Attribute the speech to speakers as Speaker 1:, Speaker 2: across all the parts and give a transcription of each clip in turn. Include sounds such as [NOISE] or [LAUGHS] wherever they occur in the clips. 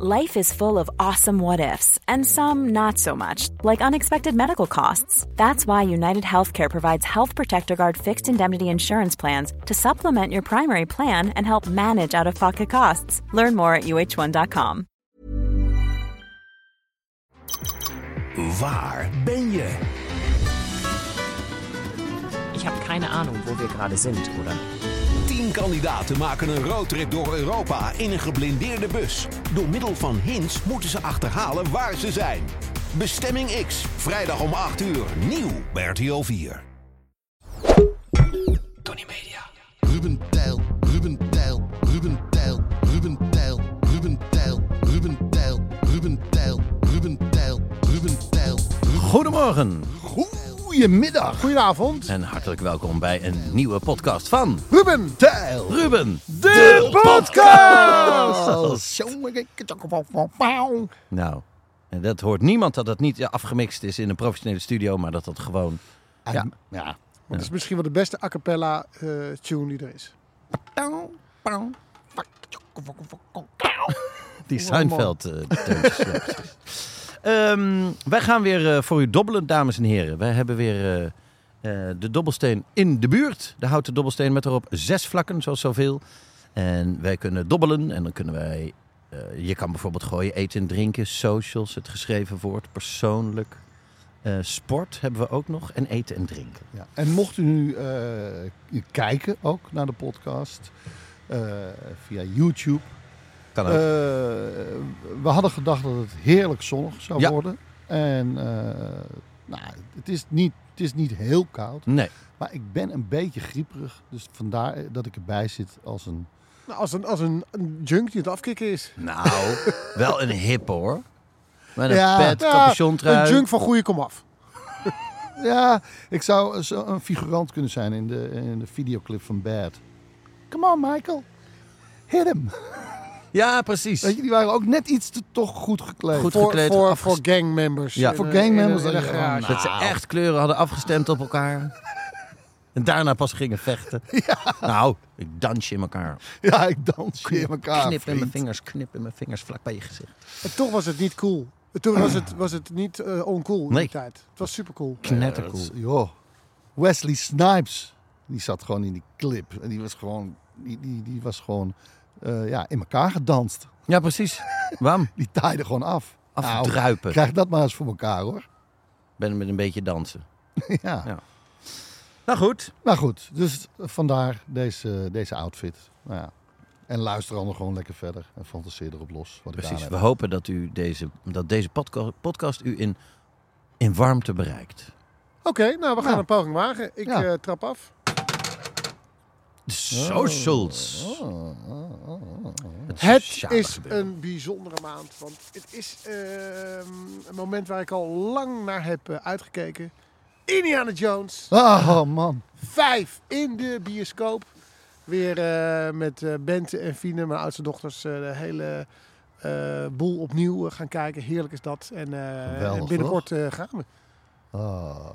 Speaker 1: Life is full of awesome what ifs, and some not so much, like unexpected medical costs. That's why United Healthcare provides Health Protector Guard fixed indemnity insurance plans to supplement your primary plan and help manage out of pocket costs. Learn more at uh1.com.
Speaker 2: Waar ben je?
Speaker 3: Ich habe keine Ahnung, wo wir gerade sind, oder?
Speaker 2: Tien kandidaten maken een roadtrip door Europa in een geblindeerde bus. Door middel van hints moeten ze achterhalen waar ze zijn. Bestemming X, vrijdag om 8 uur, nieuw bij RTL 4. Tony Media.
Speaker 4: Ruben Tijl, Ruben Tijl, Ruben Tijl, Ruben Tijl, Ruben Tijl, Ruben Tijl, Ruben Tijl, Ruben Tijl, Ruben Tijl.
Speaker 5: Goedemorgen
Speaker 6: Goedemiddag. Goedenavond.
Speaker 5: en hartelijk welkom bij een nieuwe podcast van
Speaker 6: Ruben Tijl.
Speaker 5: Ruben,
Speaker 6: De
Speaker 5: podcast.
Speaker 6: podcast.
Speaker 5: Nou, en dat hoort niemand dat het niet afgemixt is in een professionele studio, maar dat dat gewoon...
Speaker 6: Ja. ja. Het is misschien wel de beste a cappella eh, tune die er is. [LAUGHS]
Speaker 5: Die Seinfeld eh [LAUGHS] Ehm, wij gaan weer eh, voor u dobbelen, dames en heren. Wij hebben weer eh, eh, de dobbelsteen in de buurt. De houten dobbelsteen met erop zes vlakken, zoals zoveel. En wij kunnen dobbelen en dan kunnen wij... je kan bijvoorbeeld gooien eten en drinken, socials, het geschreven woord, persoonlijk. Sport hebben we ook nog en eten en drinken.
Speaker 6: Ja. En mocht u nu kijken ook naar de podcast via YouTube.
Speaker 5: Kan ook.
Speaker 6: Eh, we hadden gedacht dat het heerlijk zonnig zou
Speaker 5: Ja.
Speaker 6: worden. En eh, nou, het, is niet, het is niet heel koud.
Speaker 5: nee,
Speaker 6: Maar ik ben een beetje grieperig. Dus vandaar dat ik erbij zit als een...
Speaker 7: Nou, als een, als een, een junk die het afkicken is.
Speaker 5: nou, [LAUGHS] wel een hip hoor. Met een
Speaker 6: Ja.
Speaker 5: pet, capuchontrui.
Speaker 7: Een junk van goede komaf. [LAUGHS]
Speaker 6: Ja, ik zou zo een figurant kunnen zijn in de, in de videoclip van Bad. Come on, Michael. Hit hem.
Speaker 5: Ja, precies.
Speaker 6: Weet je, die waren ook net iets te toch goed gekleed.
Speaker 5: Goed
Speaker 7: Voor,
Speaker 5: gekleed,
Speaker 7: voor, voor gangmembers.
Speaker 5: Ja.
Speaker 6: Voor gangmembers dat gewoon-
Speaker 5: Dat ze echt kleuren hadden afgestemd op elkaar. En daarna pas gingen vechten. [LAUGHS] Nou, ik dans je in elkaar.
Speaker 6: Ja, ik dans je in elkaar,
Speaker 5: Knip in mijn vingers, knip in mijn vingers vlak bij je gezicht.
Speaker 7: En toch was het niet cool. Toen was het, was het niet eh, oncool in
Speaker 5: Nee.
Speaker 7: die tijd. Het was super cool.
Speaker 5: Knettercool.
Speaker 6: Is- Joh. Wesley Snipes, die zat gewoon in die clip. En die was gewoon, die, die, die was gewoon eh, ja, in elkaar gedanst.
Speaker 5: Ja, precies. Wam, [LAUGHS]
Speaker 6: Die taaide gewoon af. Nou,
Speaker 5: afdruipen.
Speaker 6: krijg dat maar eens voor elkaar hoor.
Speaker 5: Ben met een beetje dansen. [LAUGHS]
Speaker 6: ja.
Speaker 5: Ja. Nou goed.
Speaker 6: Nou goed, dus vandaar deze, deze outfit. Nou ja. En luister allemaal gewoon lekker verder en fantaseer erop los. Wat
Speaker 5: Precies. We hopen dat, u deze, dat deze podca- podcast u in, in warmte bereikt.
Speaker 7: Oké, nou we gaan
Speaker 6: Ja.
Speaker 7: een poging wagen. Ik
Speaker 6: Ja.
Speaker 7: eh, trap af.
Speaker 5: De socials. Het,
Speaker 7: Het is een bijzondere maand. Want het is ehm, een moment waar ik al lang naar heb eh, uitgekeken. Indiana Jones.
Speaker 6: Oh man.
Speaker 7: Vijf in de bioscoop. Weer eh, met eh, Bente en Fine, mijn oudste dochters, eh, de hele eh, boel opnieuw gaan kijken. Heerlijk is dat. En, eh,
Speaker 6: Geweldig,
Speaker 7: en binnenkort eh, gaan we.
Speaker 6: Oh.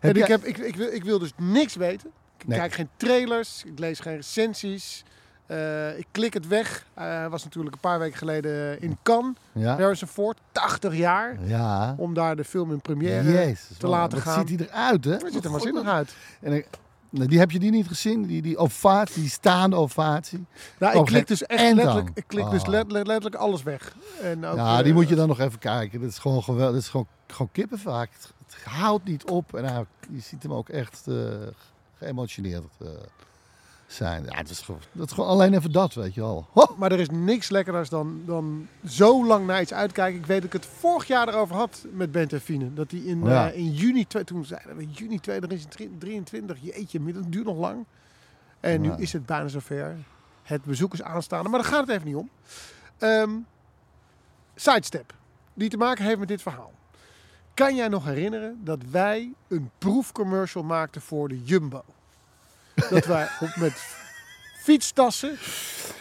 Speaker 7: En
Speaker 6: Heb
Speaker 7: ik,
Speaker 6: jij-
Speaker 7: heb, ik, ik, wil, ik wil dus niks weten. Ik
Speaker 6: Nee.
Speaker 7: kijk geen trailers, ik lees geen recensies. Eh, ik klik het weg. Eh, Hij was natuurlijk een paar weken geleden in Cannes,
Speaker 6: Ja.
Speaker 7: Harrison Ford, 80 jaar.
Speaker 6: Ja.
Speaker 7: Om daar de film in première
Speaker 6: Jezus.
Speaker 7: te
Speaker 6: man,
Speaker 7: laten gaan.
Speaker 6: ziet hij eruit, hè?
Speaker 7: Het ziet er waanzinnig uit.
Speaker 6: En ik, nou, die heb je die niet gezien? Die, die ovatie, die staande ovatie.
Speaker 7: Nou,
Speaker 6: Oh,
Speaker 7: ik klik
Speaker 6: geen
Speaker 7: dus echt letterlijk, ik klik dus
Speaker 6: Oh.
Speaker 7: letterlijk, letterlijk alles weg. En ook,
Speaker 6: ja,
Speaker 7: eh,
Speaker 6: die moet je dan nog even kijken. Dat is gewoon geweldig. Dat is gewoon, gewoon kippenvaak. Het, het houdt niet op. En hij, je ziet hem ook echt eh, geëmotioneerd eh, zijn. Ja, het is, gewoon, dat is gewoon alleen even dat, weet je wel. Ho!
Speaker 7: Maar er is niks lekkerders dan, dan zo lang naar iets uitkijken. Ik weet dat ik het vorig jaar erover had met Bent en Fine. Dat die in,
Speaker 6: Ja.
Speaker 7: eh, in juni, toen zeiden we juni 2023, jeetje, dat duurt nog lang. En
Speaker 6: Ja.
Speaker 7: nu is het bijna zover. Het bezoek is aanstaande, maar daar gaat het even niet om. Ehm, sidestep, die te maken heeft met dit verhaal. Kan jij nog herinneren dat wij een proefcommercial maakten voor de Jumbo? Dat wij [LAUGHS] op, met fietstassen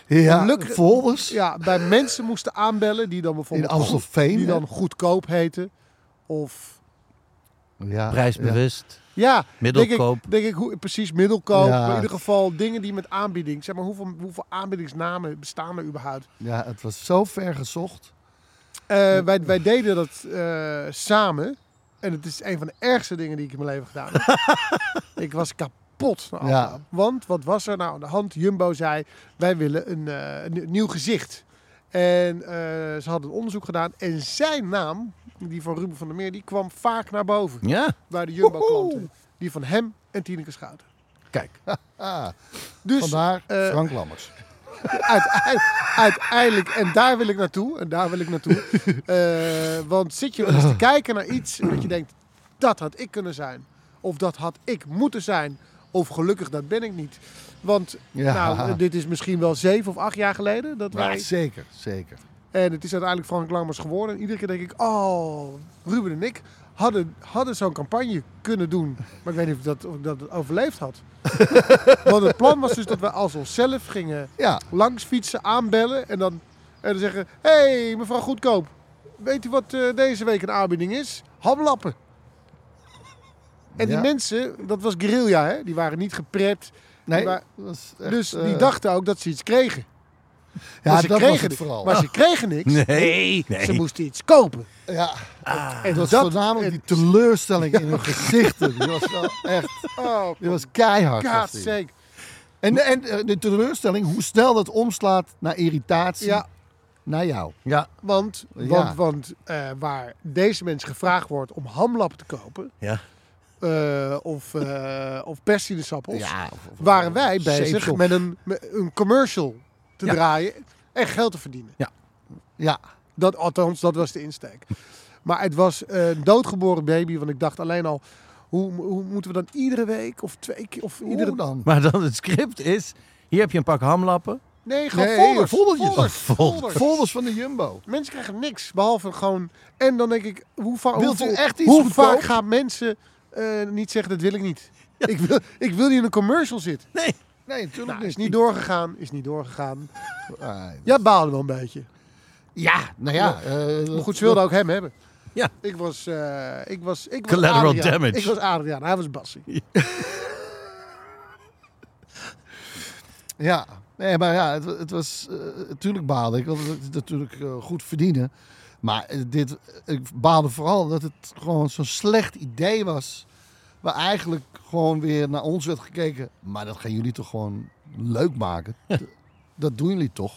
Speaker 6: Ja, folders
Speaker 7: ja, bij mensen moesten aanbellen die dan
Speaker 6: in
Speaker 7: bijvoorbeeld
Speaker 6: Amstelveen.
Speaker 7: die dan goedkoop heten. Of
Speaker 6: ja,
Speaker 5: Prijsbewust,
Speaker 7: ja,
Speaker 5: middelkoop.
Speaker 7: Denk ik, denk ik hoe, precies middelkoop.
Speaker 6: Ja.
Speaker 7: In ieder geval dingen die met aanbieding. Zeg maar, hoeveel, hoeveel aanbiedingsnamen bestaan er überhaupt?
Speaker 6: Ja, het was zo ver gezocht.
Speaker 7: Eh, wij, wij deden dat eh, samen. En het is een van de ergste dingen die ik in mijn leven gedaan heb. [LAUGHS] ik was kapot. na
Speaker 6: Ja.
Speaker 7: Want wat was er nou aan de hand? Jumbo zei, wij willen een, eh, een nieuw- gezicht. En eh, ze hadden een onderzoek gedaan. En zijn naam, die van Ruben van der Meer, die kwam vaak naar boven.
Speaker 5: Ja,
Speaker 7: Bij de Jumbo-klanten. Die van hem en Tineke Schouten.
Speaker 5: kijk.
Speaker 6: Ah, [LAUGHS]
Speaker 7: Dus
Speaker 6: vandaar
Speaker 7: eh,
Speaker 6: Frank Lammers. [LAUGHS]
Speaker 7: uiteindelijk, uiteindelijk, en daar wil ik naartoe, en daar wil ik naartoe. Eh, want zit je eens te kijken naar iets dat je denkt, dat had ik kunnen zijn. Of dat had ik moeten zijn. Of gelukkig, dat ben ik niet. Want
Speaker 6: Ja.
Speaker 7: nou, dit is misschien wel zeven of acht jaar geleden dat
Speaker 6: Ja,
Speaker 7: wij...
Speaker 6: zeker, zeker.
Speaker 7: En het is uiteindelijk Frank Lammers geworden. En iedere keer denk ik, oh, Ruben en ik hadden, hadden zo'n campagne kunnen doen. Maar ik weet niet of dat, of ik dat overleefd had. [LAUGHS] Want het plan was dus dat we als onszelf gingen
Speaker 6: Ja,
Speaker 7: langs fietsen, aanbellen en dan, en dan zeggen... Hé, hey, mevrouw Goedkoop, weet u wat eh, deze week een aanbieding is? Hamlappen. En die mensen, dat was guerrilla, hè? Die waren niet gepret.
Speaker 6: nee, was echt,
Speaker 7: dus die
Speaker 6: eh,
Speaker 7: dachten ook dat ze iets kregen.
Speaker 6: Ja,
Speaker 7: maar ze
Speaker 6: dat was
Speaker 7: kregen
Speaker 6: het vooral.
Speaker 7: Maar ze kregen niks.
Speaker 5: Nee,
Speaker 7: Ze moesten iets kopen.
Speaker 6: Ja,
Speaker 7: En
Speaker 6: het was
Speaker 7: dat-
Speaker 6: voornamelijk
Speaker 7: en-
Speaker 6: die teleurstelling in hun [LAUGHS] gezichten. Die was wel echt, [LAUGHS]
Speaker 7: Oh,
Speaker 6: die was keihard. was
Speaker 7: God
Speaker 6: die.
Speaker 7: sake.
Speaker 6: En, en eh, de teleurstelling, hoe snel dat omslaat naar irritatie
Speaker 7: Ja,
Speaker 6: naar jou.
Speaker 5: Ja,
Speaker 7: want,
Speaker 6: Ja.
Speaker 7: want, want eh, waar deze mensen gevraagd wordt om hamlappen te kopen...
Speaker 5: ja.
Speaker 7: eh, of, eh of persinesappels...
Speaker 6: Ja, of- of-
Speaker 7: waren wij bezig met een, met een commercial te
Speaker 5: Ja.
Speaker 7: draaien en geld te verdienen.
Speaker 6: Ja,
Speaker 7: Dat, althans, dat was de insteek. Maar het was een doodgeboren baby, want ik dacht alleen al... Hoe, hoe moeten we dan iedere week of twee keer... Of iedere...
Speaker 6: hoe dan?
Speaker 5: Maar dan het script is, hier heb je een pak hamlappen.
Speaker 7: Nee, gewoon
Speaker 6: Nee,
Speaker 7: folders.
Speaker 6: foldertjes.
Speaker 7: Folders,
Speaker 5: Oh, folders.
Speaker 6: van de Jumbo.
Speaker 7: Mensen krijgen niks, behalve gewoon... En dan denk ik, hoe, va-
Speaker 6: Wilt u echt iets
Speaker 7: hoe vaak gaan mensen eh, niet zeggen, dat wil ik niet. Ik, wil, ik wil niet in een commercial zitten.
Speaker 5: Nee.
Speaker 6: Nee, natuurlijk
Speaker 7: Nou,
Speaker 6: niet.
Speaker 7: is niet doorgegaan, is niet doorgegaan.
Speaker 6: Ah,
Speaker 7: Ja, baalde wel een beetje.
Speaker 6: ja, nou ja. eh,
Speaker 7: Maar goed, ze wilden ook hem hebben.
Speaker 5: Ja.
Speaker 7: Ik was, eh, ik was, ik was
Speaker 5: Collateral
Speaker 7: Adriaan.
Speaker 5: damage.
Speaker 7: Ik was Adriaan, hij was Bassie.
Speaker 6: Ja, [LAUGHS] nee, maar ja, het, het was eh, natuurlijk baalde ik, want het natuurlijk eh, goed verdienen. Maar dit, ik baalde vooral dat het gewoon zo'n slecht idee was. Waar eigenlijk gewoon weer naar ons werd gekeken. Maar dat gaan jullie toch gewoon leuk maken? [LAUGHS] Dat doen jullie toch?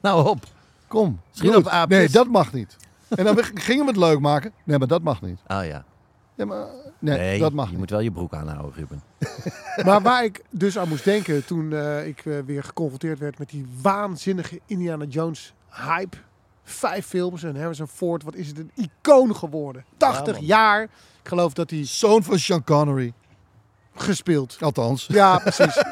Speaker 5: Nou op.
Speaker 6: Kom.
Speaker 5: Schiet op aapjes.
Speaker 6: Nee, dat mag niet. En dan [LAUGHS] gingen we het leuk maken. Nee, maar dat mag niet.
Speaker 5: Oh ja.
Speaker 6: Nee, maar, nee,
Speaker 5: Nee,
Speaker 6: dat mag
Speaker 5: je
Speaker 6: niet.
Speaker 5: moet wel je broek aanhouden, Ruben. [LAUGHS]
Speaker 7: Maar waar ik dus aan moest denken toen eh, ik eh, weer geconfronteerd werd met die waanzinnige Indiana Jones hype. Vijf films en Harrison Ford, wat is het een icoon geworden. 80
Speaker 6: man.
Speaker 7: jaar. Ik geloof dat hij
Speaker 6: Zoon van Sean Connery.
Speaker 7: gespeeld.
Speaker 6: Althans.
Speaker 7: Ja, precies. [LAUGHS]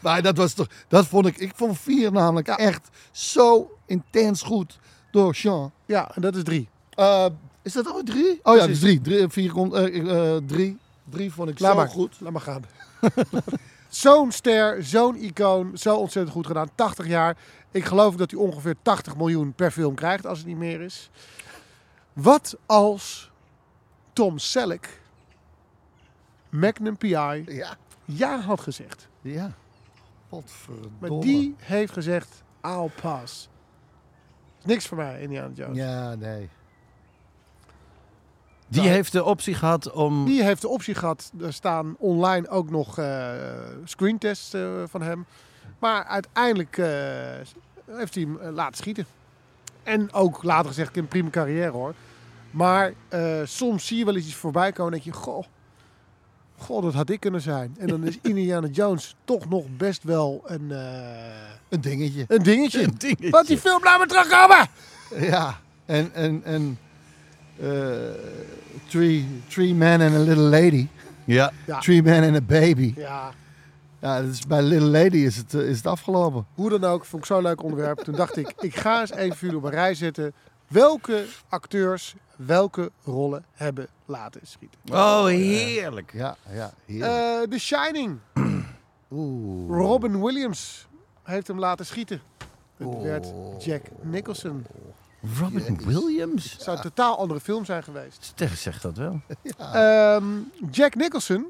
Speaker 6: Maar dat was toch, dat vond ik, ik vond vier namelijk echt zo intens goed door Sean.
Speaker 7: Ja, en dat is drie.
Speaker 6: Eh, is dat al drie? Oh ja, dat is
Speaker 7: Precies.
Speaker 6: drie. drie vier komt, eh, eh, drie. Drie vond ik
Speaker 7: Laat
Speaker 6: zo
Speaker 7: maar.
Speaker 6: goed.
Speaker 7: Laat maar gaan. [LAUGHS] zo'n ster, zo'n icoon, zo ontzettend goed gedaan. 80 jaar. Ik geloof dat hij ongeveer 80 miljoen per film krijgt, als het niet meer is. Wat als Tom Selleck Magnum PI
Speaker 6: Ja.
Speaker 7: ja had gezegd?
Speaker 6: Ja. Godverdomme.
Speaker 7: Maar die heeft gezegd, I'll pass. Niks voor mij, Indiana Jones.
Speaker 6: Ja, nee.
Speaker 5: Die
Speaker 7: Nou,
Speaker 5: heeft de optie gehad om...
Speaker 7: Die heeft de optie gehad. Er staan online ook nog eh screentests eh, van hem. Maar uiteindelijk eh, heeft hij hem laten schieten. En ook later gezegd, een prima carrière hoor. Maar soms zie je wel eens iets voorbij komen en denk je, goh, goh, dat had ik kunnen zijn. En dan is [LAUGHS] Indiana Jones toch nog best wel een,
Speaker 6: Een dingetje.
Speaker 7: een dingetje.
Speaker 5: Een dingetje.
Speaker 7: Want die film laat me terugkomen!
Speaker 6: Ja. En, en, en three, three men and a little lady.
Speaker 5: Ja.
Speaker 7: Ja.
Speaker 6: Three men and a baby.
Speaker 7: Ja,
Speaker 6: Ja, is, bij Little Lady is het, eh, is het afgelopen.
Speaker 7: Hoe dan ook, vond ik zo'n leuk onderwerp. Toen dacht ik, ik ga eens even voor jullie op een rij zetten. Welke acteurs welke rollen hebben laten schieten?
Speaker 5: Oh, heerlijk.
Speaker 6: Ja, ja. heerlijk.
Speaker 7: Eh The Shining. [CLEARS THROAT]
Speaker 6: Oeh.
Speaker 7: Robin Williams heeft hem laten schieten. Het
Speaker 6: Oh.
Speaker 7: werd Jack Nicholson.
Speaker 5: Robin Williams?
Speaker 7: Het zou een totaal andere film zijn geweest.
Speaker 5: Sterk zegt dat wel. [LAUGHS]
Speaker 7: Ehm, Jack Nicholson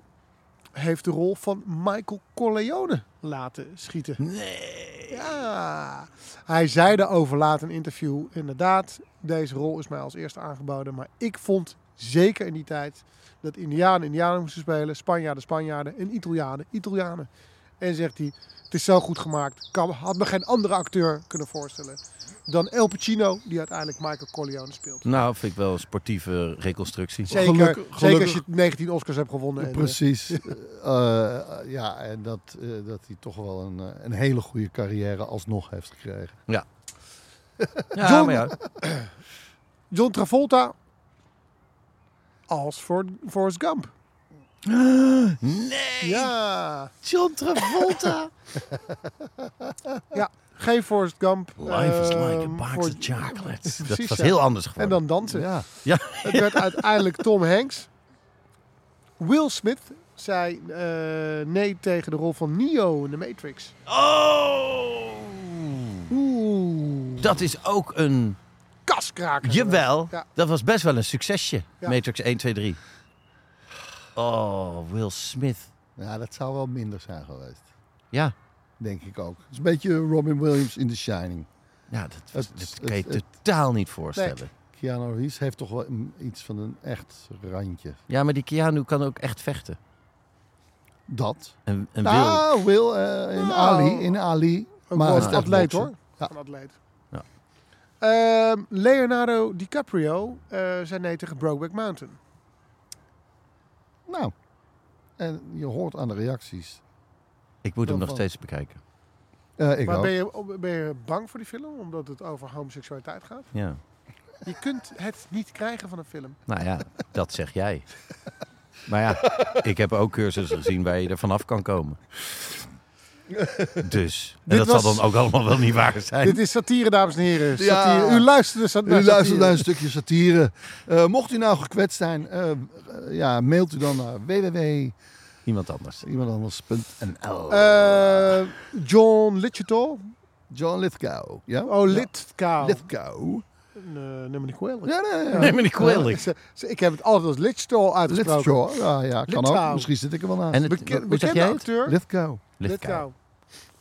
Speaker 7: heeft de rol van Michael Corleone laten schieten.
Speaker 5: Nee.
Speaker 7: Ja. Hij zei daarover laat een interview, inderdaad, deze rol is mij als eerste aangeboden. Maar ik vond, zeker in die tijd, dat Indianen Indianen moesten spelen, Spanjaarden Spanjaarden en Italianen Italianen. En zegt hij, het is zo goed gemaakt, kan, had me geen andere acteur kunnen voorstellen dan El Pacino, die uiteindelijk Michael Corleone speelt.
Speaker 5: Nou, vind ik wel een sportieve reconstructie.
Speaker 7: Zeker,
Speaker 6: Gelukkig-
Speaker 7: zeker
Speaker 6: gelukkig-
Speaker 7: als je 19 Oscars hebt gewonnen. en, eh,
Speaker 6: Precies. [LAUGHS] Eh, ja, en dat, eh, dat hij toch wel een, een hele goede carrière alsnog heeft gekregen.
Speaker 5: Ja, [LAUGHS]
Speaker 7: John-
Speaker 5: maar ja.
Speaker 7: John Travolta als voor Forrest Gump.
Speaker 5: Nee!
Speaker 7: Ja,
Speaker 5: John Travolta! [LAUGHS]
Speaker 7: ja. Geen Forrest Gump.
Speaker 5: Life is like a
Speaker 7: ehm,
Speaker 5: box
Speaker 7: voor-
Speaker 5: of chocolates. Dat was
Speaker 7: ja.
Speaker 5: heel anders
Speaker 7: En
Speaker 5: geworden.
Speaker 7: dan dansen.
Speaker 6: Ja. [LAUGHS]
Speaker 5: Ja.
Speaker 7: Het werd uiteindelijk Tom Hanks. Will Smith zei eh, nee tegen de rol van Neo in The Matrix.
Speaker 5: Oh!
Speaker 7: Oeh.
Speaker 5: Dat is ook een...
Speaker 7: Kaskraker.
Speaker 5: Jawel,
Speaker 7: Ja.
Speaker 5: dat was best wel een succesje.
Speaker 7: Ja.
Speaker 5: Matrix 1, 2, 3. Oh, Will Smith.
Speaker 6: ja, dat zou wel minder zijn geweest.
Speaker 5: Ja,
Speaker 6: Denk ik ook. Het is een beetje Robin Williams in The Shining.
Speaker 5: ja dat,
Speaker 6: Het-
Speaker 5: dat kan je
Speaker 6: het-
Speaker 5: totaal niet voorstellen.
Speaker 6: Keanu Reeves heeft toch wel iets van een echt randje.
Speaker 5: Ja, maar die Keanu kan ook echt vechten.
Speaker 6: Dat.
Speaker 5: En, en Will...
Speaker 6: Nou, Will eh, in
Speaker 7: Nou.
Speaker 6: Ali. In Ali.
Speaker 7: Ook
Speaker 6: Maar
Speaker 7: atleet hoor.
Speaker 6: Ja.
Speaker 7: Een atleet.
Speaker 5: Ja.
Speaker 7: Ehm, Leonardo DiCaprio eh zei nee tegen Brokeback Mountain.
Speaker 6: Nou. En je hoort aan de reacties.
Speaker 5: Ik moet hem nog
Speaker 6: van.
Speaker 5: steeds bekijken.
Speaker 6: Eh, ik
Speaker 7: maar
Speaker 6: ook.
Speaker 7: ben je, ben je bang voor die film? Omdat het over homoseksualiteit gaat?
Speaker 5: Ja.
Speaker 7: Je kunt het niet krijgen van een film.
Speaker 5: Nou ja, dat zeg jij. Maar ja, ik heb ook cursussen gezien waar je er vanaf kan komen. [LAUGHS] Dus. En
Speaker 7: Dit
Speaker 5: dat
Speaker 7: was-
Speaker 5: zal dan ook allemaal wel niet waar [LAUGHS] zijn.
Speaker 7: Dit is satire, dames en heren.
Speaker 6: Ja.
Speaker 7: Satire. U luistert dus naar
Speaker 6: U luistert naar een stukje satire. Eh, mocht u nou gekwetst zijn, eh, eh, ja, mailt u dan naar
Speaker 5: Iemand anders.
Speaker 6: www.iemandanders.nl
Speaker 7: Eh, John Litchfield.
Speaker 6: John Lithgow. Ja?
Speaker 7: Oh, Lithgow.
Speaker 6: Lithgow.
Speaker 7: Uh, neem me niet kwalijk.
Speaker 6: Ja, nee, ja.
Speaker 5: Neem me niet kwalijk.
Speaker 7: Ze- ze- Ik heb het altijd als Litchfield uitgesproken.
Speaker 6: Lithgow. Ja, ja, kan ook. Misschien zit ik er wel naast.
Speaker 5: En het,
Speaker 7: Beke-
Speaker 5: hoe zeg
Speaker 7: bekende
Speaker 5: jij het?
Speaker 7: acteur.
Speaker 6: Lithgow.
Speaker 7: Lithgow.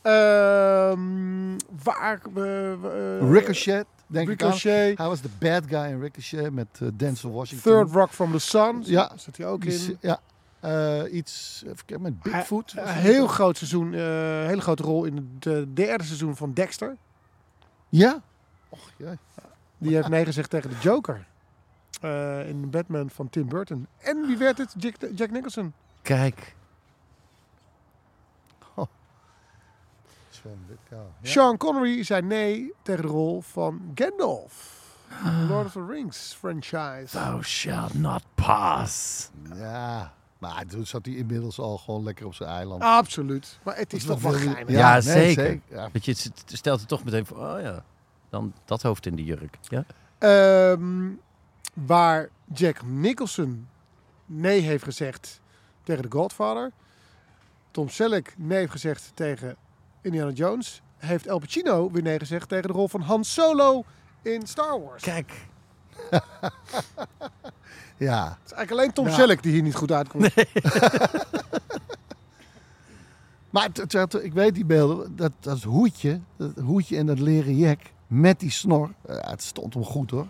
Speaker 7: Ehm, waar... eh, eh,
Speaker 6: Ricochet, denk ik
Speaker 7: Ricochet.
Speaker 6: aan. Hij was de bad guy in Ricochet met eh, Denzel Washington.
Speaker 7: Third Rock from the Sun.
Speaker 6: Ja.
Speaker 7: Zit hij ook
Speaker 6: Die
Speaker 7: in.
Speaker 6: Ja. Eh, iets, even met Bigfoot.
Speaker 7: Een heel groot seizoen, eh hele grote rol in het eh, derde seizoen van Dexter.
Speaker 6: Ja? Och, jee.
Speaker 7: Die heeft nee gezegd tegen de Joker. Eh, in Batman van Tim Burton. En wie werd het? Jack, Jack Nicholson.
Speaker 5: Kijk.
Speaker 6: Ja.
Speaker 7: Sean Connery zei nee tegen de rol van Gandalf. Lord of the Rings franchise.
Speaker 5: Thou shalt not pass.
Speaker 6: Ja, maar toen zat hij inmiddels al gewoon lekker op zijn eiland.
Speaker 7: Absoluut. Maar het is toch wel geinig.
Speaker 5: Ja,
Speaker 6: nee,
Speaker 5: zeker.
Speaker 6: Ja.
Speaker 5: Weet je, het het stelt er toch meteen voor, oh ja, dan dat hoofd in de jurk. Ja?
Speaker 7: Ehm, waar Jack Nicholson nee heeft gezegd tegen The Godfather. Tom Selleck nee heeft gezegd tegen Indiana Jones. Heeft El Pacino weer nee gezegd tegen de rol van Han Solo in Star Wars.
Speaker 5: Kijk. [LAUGHS]
Speaker 6: ja.
Speaker 7: Het is eigenlijk alleen Tom
Speaker 6: Ja.
Speaker 7: Selleck die hier niet goed uitkomt. [LAUGHS]
Speaker 6: Maar t- t- ik weet die beelden, dat, dat hoedje, dat hoedje en dat leren jack met die snor, eh, het stond hem goed hoor.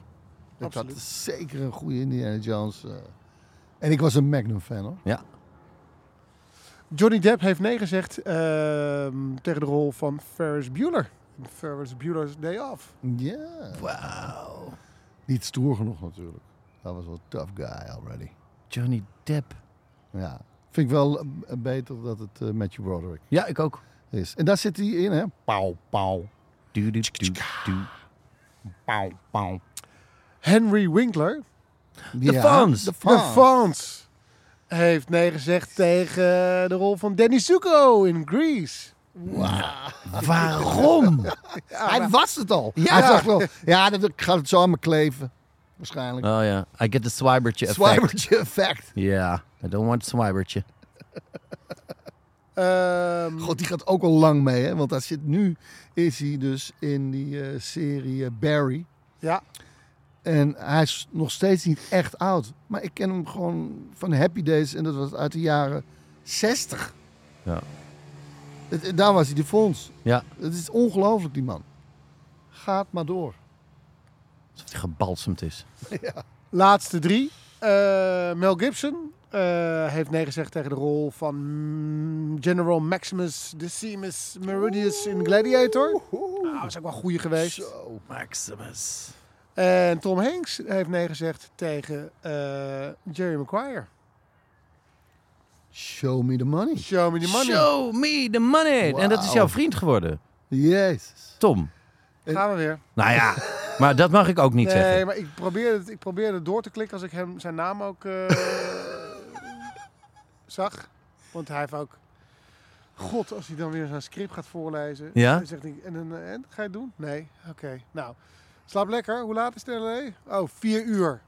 Speaker 6: Dat is zeker een goede Indiana Jones. eh. En ik was een Magnum fan hoor.
Speaker 5: Ja.
Speaker 7: Johnny Depp heeft nee gezegd ehm, tegen de rol van Ferris Bueller. in Ferris Bueller's Day Off.
Speaker 6: Ja.
Speaker 5: Wauw.
Speaker 6: Niet stoer genoeg natuurlijk. Dat was wel een tough guy already.
Speaker 5: Johnny Depp.
Speaker 6: Ja. Vind ik wel eh, beter dat het Matthew Broderick
Speaker 5: Ja, ik ook.
Speaker 6: is. En daar zit hij in hè. Pauw, pauw. Pauw, pauw.
Speaker 7: Henry Winkler,
Speaker 5: De Fons.
Speaker 6: De
Speaker 7: de.
Speaker 6: Fons,
Speaker 7: heeft nee gezegd tegen de rol van Danny Zuko in Grease.
Speaker 5: Waarom? [LAUGHS]
Speaker 6: Hij was het al.
Speaker 5: Ja.
Speaker 6: Hij zegt wel, ja, dat, ik ga het zo aan me kleven. Waarschijnlijk.
Speaker 5: Oh ja, I get the Swibertje effect.
Speaker 6: Swibertje effect.
Speaker 5: Ja, I don't want Swibertje. [LAUGHS]
Speaker 7: Ehm,
Speaker 6: God, die gaat ook al lang mee, hè? Want hij zit nu, is hij dus in die eh, serie eh, Barry.
Speaker 7: ja,
Speaker 6: En hij is nog steeds niet echt oud. Maar ik ken hem gewoon van Happy Days. En dat was uit de jaren 60.
Speaker 5: Ja.
Speaker 6: Het- daar was hij de fonds.
Speaker 5: Ja,
Speaker 6: Het is ongelooflijk, die man. Gaat maar door.
Speaker 5: alsof hij gebalsemd is. [LAUGHS]
Speaker 7: Laatste drie. Eh, Mel Gibson eh, heeft nee gezegd tegen de rol van mm, General Maximus Decimus Meridius in Gladiator. Nou, dat is ook wel een goede geweest.
Speaker 5: Maximus.
Speaker 7: En Tom Hanks heeft nee gezegd tegen eh, Jerry Maguire.
Speaker 6: Show me the money.
Speaker 7: Show me the money.
Speaker 5: Show me the money. En dat is jouw vriend geworden,
Speaker 6: Jezus.
Speaker 5: Tom.
Speaker 7: Gaan we weer.
Speaker 5: Nou ja, maar dat mag ik ook niet
Speaker 7: nee,
Speaker 5: zeggen.
Speaker 7: maar ik probeerde, het, ik probeerde door te klikken als ik hem zijn naam ook eh, [LAUGHS] zag. Want hij heeft ook... God, als hij dan weer zijn script gaat voorlezen.
Speaker 5: Ja?
Speaker 7: Dan zegt hij, en, en, en ga je het doen? Nee? Oké. Nou, slaap lekker. Hoe laat is het in LA? Oh, vier uur.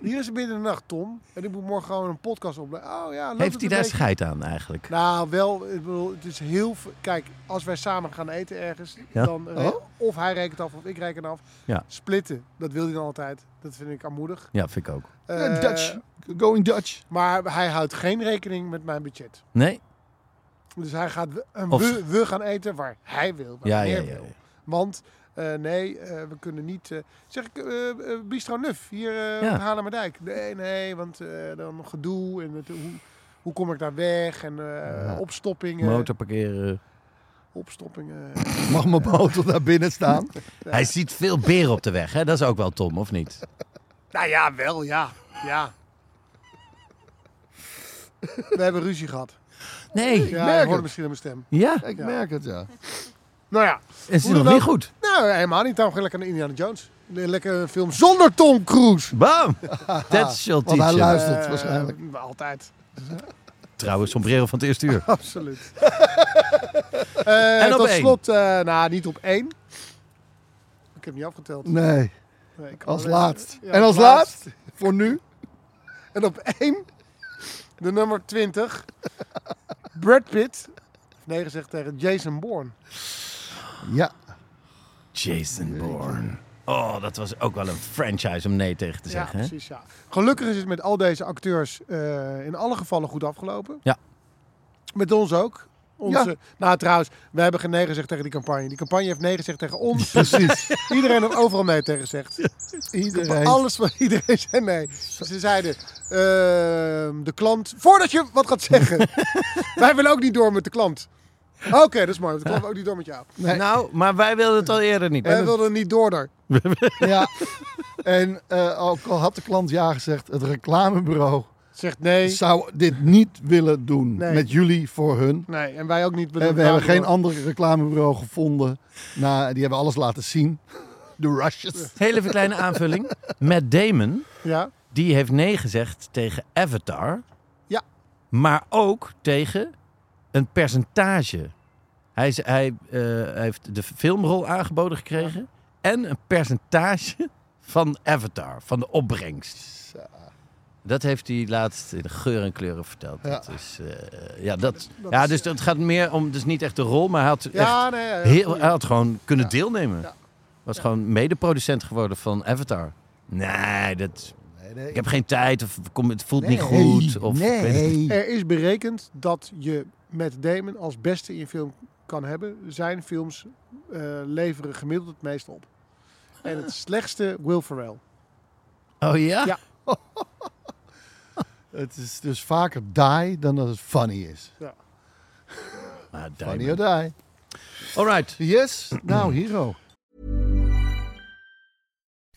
Speaker 7: Hier is het midden in de nacht, Tom. En ik moet morgen gewoon een podcast opnemen. Oh ja,
Speaker 5: Heeft hij daar
Speaker 7: beetje?
Speaker 5: scheid aan eigenlijk?
Speaker 7: Nou, wel, ik bedoel, het is heel... Kijk, als wij samen gaan eten ergens,
Speaker 5: Ja.
Speaker 7: dan... re-
Speaker 6: Oh?
Speaker 7: Of hij rekent af of ik reken af.
Speaker 5: Ja.
Speaker 7: Splitten, dat wil hij dan altijd. Dat vind ik armoedig.
Speaker 5: Ja, vind ik ook.
Speaker 7: Eh,
Speaker 6: Dutch. Going Dutch.
Speaker 7: Maar hij houdt geen rekening met mijn budget.
Speaker 5: Nee?
Speaker 7: Dus hij gaat, we- we, we gaan eten waar hij wil, waar
Speaker 5: Ja, ja,
Speaker 7: meneer
Speaker 5: ja.
Speaker 7: wil. Want eh, nee, eh, we kunnen niet... eh, zeg ik, Bistro Nuf, hier uh,
Speaker 5: Ja.
Speaker 7: Haarlemmerdijk. Nee, nee, want eh, dan gedoe en het, hoe, hoe kom ik daar weg? En eh,
Speaker 6: Ja.
Speaker 7: opstoppingen.
Speaker 5: Motor parkeren.
Speaker 7: Opstoppingen. [LAUGHS]
Speaker 6: Mag mijn motor daar binnen staan? [LAUGHS]
Speaker 5: Hij ziet veel beren op de weg, hè? Dat is ook wel Tom, of niet? [LAUGHS]
Speaker 7: nou ja, wel, ja. Ja. We hebben ruzie gehad.
Speaker 5: Nee.
Speaker 7: Ja,
Speaker 6: merk het.
Speaker 7: misschien aan mijn stem.
Speaker 5: Ja,
Speaker 6: Ik
Speaker 7: Ja.
Speaker 6: merk het, ja.
Speaker 7: Nou ja,
Speaker 5: is
Speaker 7: Hoe
Speaker 5: nog niet goed.
Speaker 7: Nou helemaal niet. Daarom ga ik lekker naar Indiana Jones. Een lekker film zonder Tom Cruise.
Speaker 5: Bam! [LAUGHS] That shall
Speaker 6: Want hij
Speaker 5: teach
Speaker 6: luistert
Speaker 7: Eh,
Speaker 6: waarschijnlijk.
Speaker 7: Altijd.
Speaker 5: Trouwens, sombrero van het eerste uur. [LAUGHS]
Speaker 7: Absoluut. Eh,
Speaker 5: En op
Speaker 7: tot
Speaker 5: één.
Speaker 7: slot, eh, nou niet op één. Ik heb niet afgeteld.
Speaker 6: Nee,
Speaker 7: Nee,
Speaker 6: als
Speaker 7: alleen-
Speaker 6: laatst.
Speaker 7: Ja,
Speaker 6: en als laatst, voor nu,
Speaker 7: En op één, de nummer 20, Brad Pitt. Nee gezegd tegen Jason Bourne.
Speaker 6: ja.
Speaker 5: Jason Bourne. Oh, dat was ook wel een franchise om nee tegen te
Speaker 7: Ja,
Speaker 5: zeggen, hè?
Speaker 7: precies. Ja. Gelukkig is het met al deze acteurs eh, in alle gevallen goed afgelopen.
Speaker 5: Ja.
Speaker 7: Met ons ook. Onze,
Speaker 6: Ja.
Speaker 7: Nou, trouwens, we hebben geen nee gezegd tegen die campagne. Die campagne heeft nee gezegd tegen ons. [LAUGHS]
Speaker 6: Precies.
Speaker 7: Iedereen heeft overal nee tegen gezegd.
Speaker 6: Iedereen.
Speaker 7: Alles van iedereen [LAUGHS] zei nee. Ze zeiden, ehm, de klant, voordat je wat gaat zeggen. [LAUGHS] wij willen ook niet door met de klant. Oké, dat is mooi. klant wil ook niet door met jou.
Speaker 6: Nee.
Speaker 5: Nou, maar wij wilden het al eerder niet.
Speaker 7: Wij wilden niet door daar. [LAUGHS]
Speaker 6: Ja. En eh, ook al had de klant ja gezegd, het reclamebureau
Speaker 7: Zegt nee.
Speaker 6: zou dit niet willen doen.
Speaker 7: Nee.
Speaker 6: Met jullie voor hun.
Speaker 7: Nee, en wij ook niet.
Speaker 6: En we hebben geen ander reclamebureau gevonden. Nou, die hebben alles laten zien. [LAUGHS] De rushes.
Speaker 5: Heel even kleine aanvulling. Matt Damon,
Speaker 7: Ja,
Speaker 5: die heeft nee gezegd tegen Avatar.
Speaker 7: Ja.
Speaker 5: Maar ook tegen een percentage. Hij, is, hij eh, heeft de filmrol aangeboden gekregen. En een percentage van Avatar, van de opbrengst. Dat heeft hij laatst in geur en kleuren verteld.
Speaker 6: Ja.
Speaker 5: Dat is, eh, ja, dat,
Speaker 7: dat
Speaker 5: ja,
Speaker 7: is,
Speaker 5: dus het gaat meer om, dus niet echt de rol, maar hij had, echt
Speaker 7: ja nee. ja,
Speaker 5: heel, hij had gewoon kunnen
Speaker 7: Ja.
Speaker 5: deelnemen.
Speaker 7: Ja.
Speaker 5: Was gewoon medeproducent geworden van Avatar. Nee, dat,
Speaker 6: Nee, nee.
Speaker 5: ik heb geen tijd of kom, het voelt niet goed. Of,
Speaker 6: nee.
Speaker 7: Er is berekend dat je met Damon als beste in film kan hebben. Zijn films eh, leveren gemiddeld het meest op. En het [LAUGHS] slechtste Will Ferrell.
Speaker 5: Oh ja?
Speaker 7: Ja. [LAUGHS]
Speaker 6: Het is dus vaker die dan dat het funny is.
Speaker 5: Ah,
Speaker 6: Funny or die.
Speaker 5: Alright.
Speaker 6: Yes, nou hero.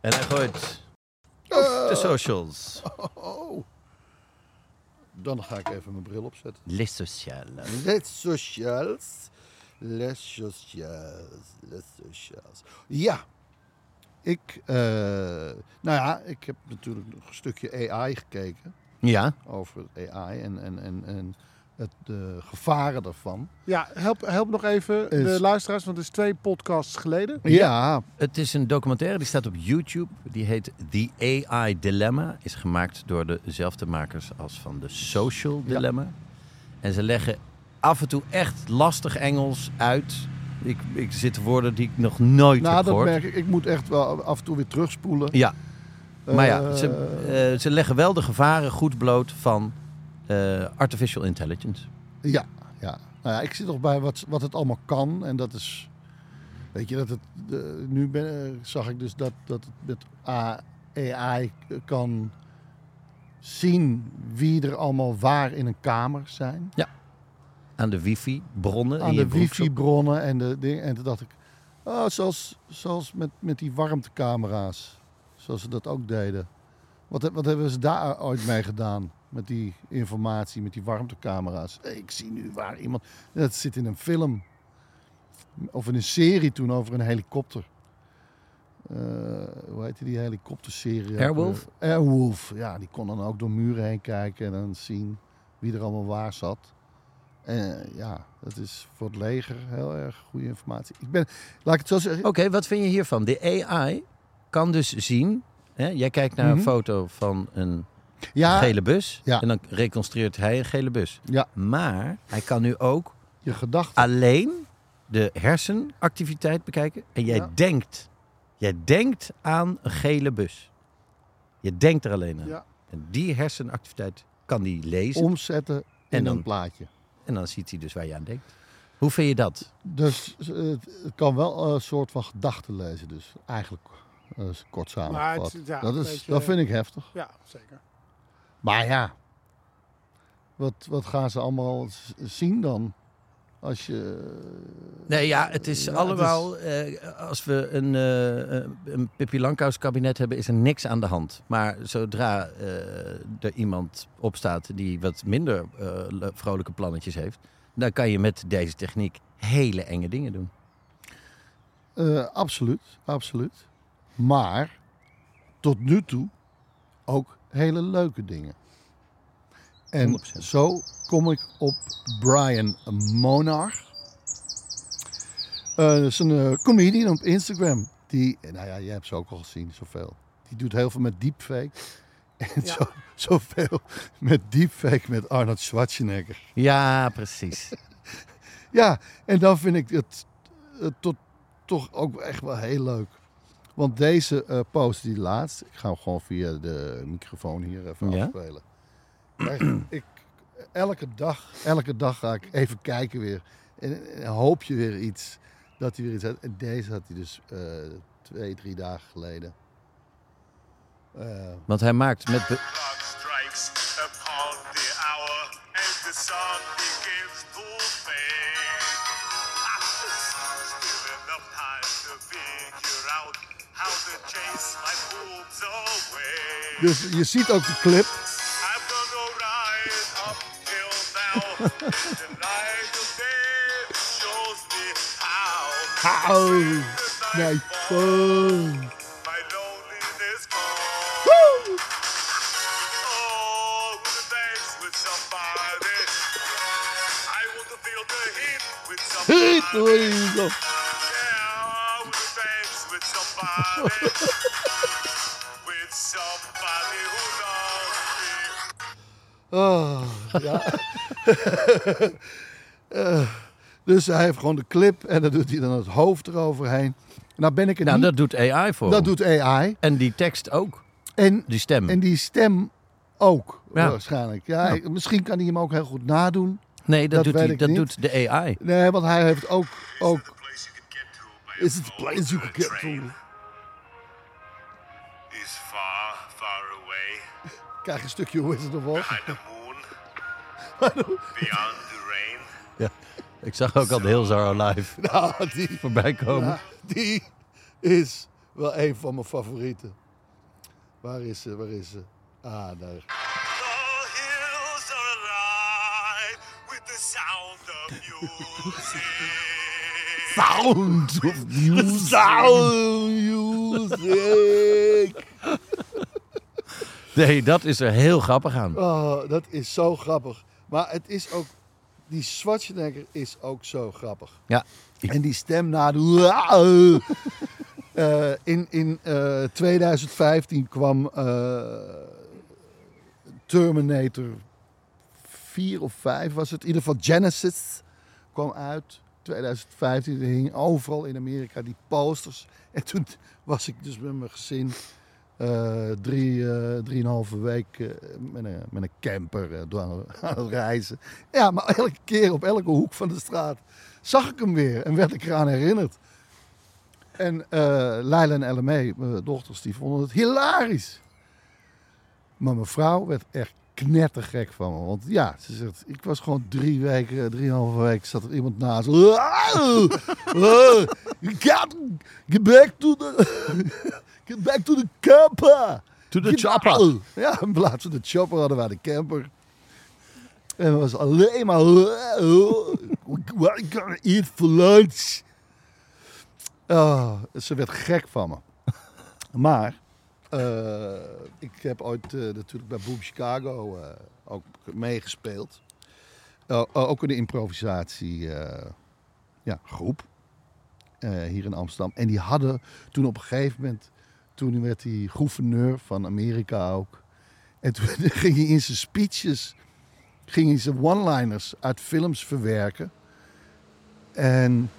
Speaker 5: En hij gooit op de socials.
Speaker 6: Oh. Dan ga ik even mijn bril opzetten.
Speaker 5: Les sociales.
Speaker 6: Les socials. Les socials. Les socials. Ja. Ik, eh, nou ja, ik heb natuurlijk nog een stukje AI gekeken.
Speaker 5: Ja,
Speaker 6: over AI en, en, en, en het, de gevaren daarvan.
Speaker 7: Ja, help, help nog even
Speaker 6: Is-
Speaker 7: de luisteraars, want het is twee podcasts geleden.
Speaker 6: Ja,
Speaker 5: het is een documentaire die staat op YouTube. Die heet The AI Dilemma. Is gemaakt door dezelfde makers als van The Social
Speaker 6: Ja.
Speaker 5: Dilemma. En ze leggen af en toe echt lastig Engels uit. Ik, ik zitten woorden die ik nog nooit
Speaker 6: nou
Speaker 5: heb
Speaker 6: dat
Speaker 5: gehoord.
Speaker 6: merk ik. Ik moet echt wel af en toe weer terugspoelen.
Speaker 5: Ja, maar ja,
Speaker 6: Eh,
Speaker 5: ze, eh, ze leggen wel de gevaren goed bloot van eh, artificial intelligence.
Speaker 6: Ja, ja. Nou ja, ik zit nog bij wat, wat het allemaal kan. En dat is, weet je, dat het, de, nu ben, eh, zag ik dus dat, dat het met AI kan zien wie er allemaal waar in een kamer zijn.
Speaker 5: Aan de wifi-bronnen.
Speaker 6: Aan de wifi-bronnen en de dingen. En toen dacht ik, oh, zoals, zoals met, met die warmtecamera's. Zoals ze dat ook deden. Wat, wat hebben ze daar ooit mee gedaan? Met die informatie, met die warmtecamera's. Ik zie nu waar iemand... Dat zit in een film. Of in een serie toen over een helikopter. Eh, hoe heette die helikopterserie?
Speaker 5: Airwolf?
Speaker 6: weer? Airwolf, ja. Die kon dan ook door muren heen kijken en dan zien wie er allemaal waar zat. En ja, dat is voor het leger heel erg goede informatie. Ik ben, laat ik het zo zeggen.
Speaker 5: Oké, wat vind je hiervan? De AI kan dus zien. Hè, jij kijkt naar een
Speaker 6: Mhm.
Speaker 5: foto van een
Speaker 6: ja,
Speaker 5: gele bus.
Speaker 6: Ja.
Speaker 5: En dan reconstrueert hij een gele bus.
Speaker 6: Ja.
Speaker 5: Maar hij kan nu ook
Speaker 6: je gedachten.
Speaker 5: alleen de hersenactiviteit bekijken. En jij
Speaker 6: Ja.
Speaker 5: denkt, jij denkt aan een gele bus. Je denkt er alleen aan.
Speaker 7: Ja.
Speaker 5: En die hersenactiviteit kan die lezen.
Speaker 6: omzetten in
Speaker 5: En dan-
Speaker 6: een plaatje.
Speaker 5: En dan ziet hij dus waar je aan denkt. Hoe vind je dat?
Speaker 6: Dus eh, het, kan wel een soort van gedachten lezen. Dus eigenlijk eh, kort samengevat.
Speaker 7: ja,
Speaker 6: dat, is,
Speaker 7: beetje-
Speaker 6: dat vind ik heftig.
Speaker 7: Ja, zeker.
Speaker 6: Maar ja, wat, wat gaan ze allemaal zien dan? Als je...
Speaker 5: Nee, ja, het is
Speaker 6: Ja, het
Speaker 5: allemaal... eh, als we een, eh, een Pippi kabinet hebben, is er niks aan de hand. Maar zodra eh, er iemand opstaat die wat minder le- vrolijke plannetjes heeft... dan kan je met deze techniek hele enge dingen doen.
Speaker 6: Absoluut, absoluut. Maar tot nu toe ook hele leuke dingen. En
Speaker 5: 100%.
Speaker 6: zo kom ik op Brian Monar. Eh, dat is een eh, comedian op Instagram. Die, nou ja, jij hebt ze ook al gezien, zoveel. Die doet heel veel met deepfake. [LAUGHS] En
Speaker 7: Ja.
Speaker 6: zo, zoveel met deepfake met Arnold Schwarzenegger.
Speaker 5: Ja, precies. [LAUGHS]
Speaker 6: Ja, en dan vind ik het, eh, tot, toch ook echt wel heel leuk. Want deze eh, post die laatst, ik ga hem gewoon via de microfoon hier even
Speaker 5: Ja.
Speaker 6: afspelen. Echt, [CLEARS THROAT] ik, elke dag, elke dag ga ik even kijken weer. En, en hoop je weer iets, dat hij weer iets had. En deze had hij dus eh, twee, drie dagen geleden. Eh,
Speaker 5: Want hij maakt met... be-
Speaker 6: dus je ziet ook de clip.
Speaker 8: I've done alright up till now. the light of day shows me how.
Speaker 6: Auw,
Speaker 8: The
Speaker 6: mijn
Speaker 8: night falls,
Speaker 6: phone.
Speaker 8: my loneliness calls. Oh,
Speaker 6: Oh, ja. [LAUGHS] Eh, dus hij heeft gewoon de clip en dan doet hij dan het hoofd eroverheen. Nou ben ik er
Speaker 5: Nou,
Speaker 6: niet.
Speaker 5: dat doet AI voor
Speaker 6: dat
Speaker 5: hem.
Speaker 6: doet AI.
Speaker 5: En die tekst ook.
Speaker 6: En,
Speaker 5: Die stem.
Speaker 6: en die stem ook,
Speaker 5: Ja.
Speaker 6: waarschijnlijk. Ja,
Speaker 5: Ja.
Speaker 6: ik- misschien kan hij hem ook heel goed nadoen.
Speaker 5: Nee, dat,
Speaker 6: dat
Speaker 5: doet,
Speaker 6: weet
Speaker 5: die,
Speaker 6: ik
Speaker 5: dat
Speaker 6: niet.
Speaker 5: doet de AI.
Speaker 6: Nee, want hij heeft ook... ook
Speaker 8: Place you can get to by
Speaker 6: is het place you can get to? Krijg een stukje Wizard of Oz. [LAUGHS]
Speaker 8: Behind the moon. Beyond the rain.
Speaker 5: Ja. Ik zag ook al de Hills Are Alive [LAUGHS]
Speaker 6: Nou, die,
Speaker 5: voorbij komen.
Speaker 6: ja, die is wel een van mijn favorieten. Waar is ze? Waar is ze? Ah, daar.
Speaker 8: The hills are alive with the sound of music.
Speaker 6: Sound of [LAUGHS] music.
Speaker 5: Nee, dat is er heel grappig aan.
Speaker 6: Oh, dat is zo grappig. Maar het is ook... Die Schwarzenegger is ook zo grappig.
Speaker 5: Ja.
Speaker 6: En die stem na de... Eh, in in eh, 2015 kwam eh, Terminator 4 of 5 was het. In ieder geval Genesis kwam uit. 2015 er hing overal in Amerika die posters. En toen was ik dus met mijn gezin eh drie, eh drieënhalve week eh, met, een, met een camper door [LAUGHS] aan, het reizen. Ja, maar elke keer op elke hoek van de straat zag ik hem weer en werd ik eraan herinnerd. En Leila en LME, mijn dochters, die vonden het hilarisch. Maar mijn vrouw werd echt knettergek van me. Want ja, ze zegt, ik was gewoon drie weken, drieënhalve week, zat er iemand naast. [LAUGHS] Get, get back to the, [LAUGHS] get back to the camper.
Speaker 5: To the
Speaker 6: Get
Speaker 5: chopper.
Speaker 6: Ja, in plaats van de chopper hadden wij de camper. En het was alleen maar... What you gonna eat for lunch? Oh, ze werd gek van me. Maar eh, ik heb ooit eh, natuurlijk bij Boom Chicago eh, ook meegespeeld. Ook in de improvisatie eh, ja, groep hier in Amsterdam. En die hadden toen op een gegeven moment, toen werd hij gouverneur van Amerika ook. En toen [LAUGHS] ging hij in zijn speeches, ging hij zijn one-liners uit films verwerken. En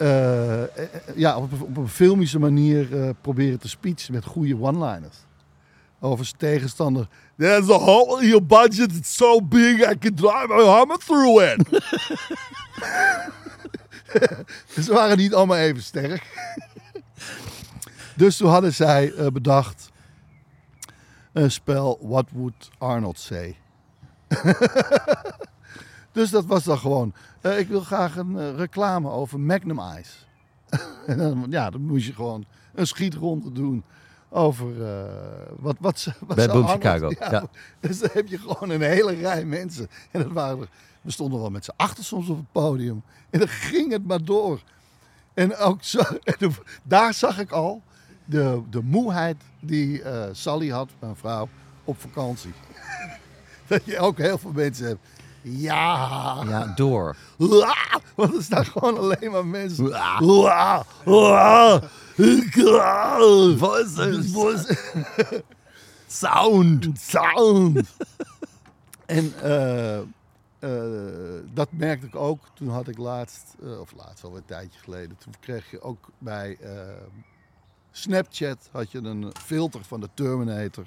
Speaker 6: eh, eh, ja, op, een- filmische manier eh, proberen te speechen met goede one-liners. Over zijn tegenstander. There's a hole in your budget, it's so big I can drive my hammer through it. [LAUGHS] Ze waren niet allemaal even sterk. [LAUGHS] dus toen hadden zij bedacht een spel What Would Arnold Say? [LAUGHS] dus dat was dan gewoon, eh, ik wil graag een eh, reclame over Magnum Ice. [LAUGHS] en dan, ja, dan moest je gewoon een schietronde doen over eh, wat, wat ze... Wat
Speaker 5: Bij Boom Chicago, [LAUGHS] ja.
Speaker 6: Dus dan heb je gewoon een hele rij mensen. En dat waren er, we stonden wel met z'n achter soms op het podium. En dan ging het maar door. En ook zo, [LAUGHS] en de- daar zag ik al de, de moeheid die Sally had, mijn vrouw, op vakantie. Dat je ook heel veel mensen hebt. Ja.
Speaker 5: Ja, door.
Speaker 6: Uah! Want er staan gewoon alleen maar mensen.
Speaker 5: Voices.
Speaker 6: Voices.
Speaker 5: Sound.
Speaker 6: Sound. en eh, eh, dat merkte ik ook. Toen had ik laatst, eh, of laatst al een tijdje geleden, toen kreeg je ook bij Snapchat had je een filter van de Terminator.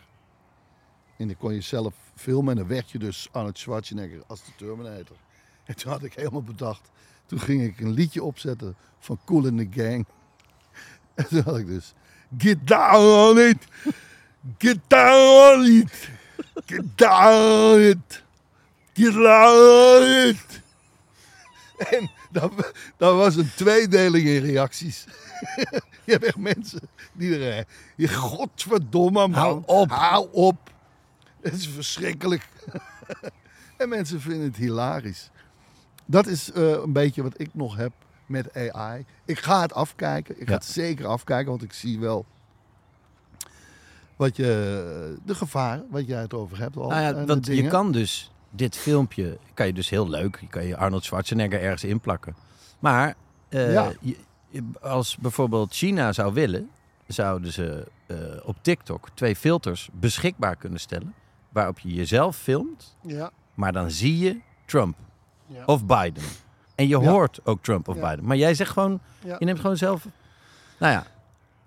Speaker 6: En dan kon je zelf filmen en dan werd je dus Arnold Schwarzenegger als de Terminator. En toen had ik helemaal bedacht, toen ging ik een liedje opzetten van Cool in the Gang. [LAUGHS] En toen had ik dus, get down on it, get down on it, get down on it, get down on it. En dat, dat was een tweedeling in reacties. [LAUGHS] Je hebt echt mensen die er... Je godverdomme man.
Speaker 5: Hou op.
Speaker 6: Hou op. [LAUGHS] Het is verschrikkelijk. [LAUGHS] en mensen vinden het hilarisch. Dat is eh, een beetje wat ik nog heb met AI. Ik ga het afkijken. Ik ga het zeker afkijken, want ik zie wel... Wat je, de gevaren, wat jij het over hebt al.
Speaker 5: Nou ja, je kan dus dit filmpje, kan je dus heel leuk, je kan je Arnold Schwarzenegger ergens inplakken. Maar eh,
Speaker 6: Ja.
Speaker 5: je- je- als bijvoorbeeld China zou willen, zouden ze eh, op TikTok twee filters beschikbaar kunnen stellen, waarop je jezelf filmt,
Speaker 7: Ja.
Speaker 5: maar dan zie je Trump
Speaker 7: Ja.
Speaker 5: of Biden. En je
Speaker 6: Ja.
Speaker 5: hoort ook Trump of
Speaker 7: Ja.
Speaker 5: Biden. Maar jij zegt gewoon, je neemt gewoon zelf... Nou ja,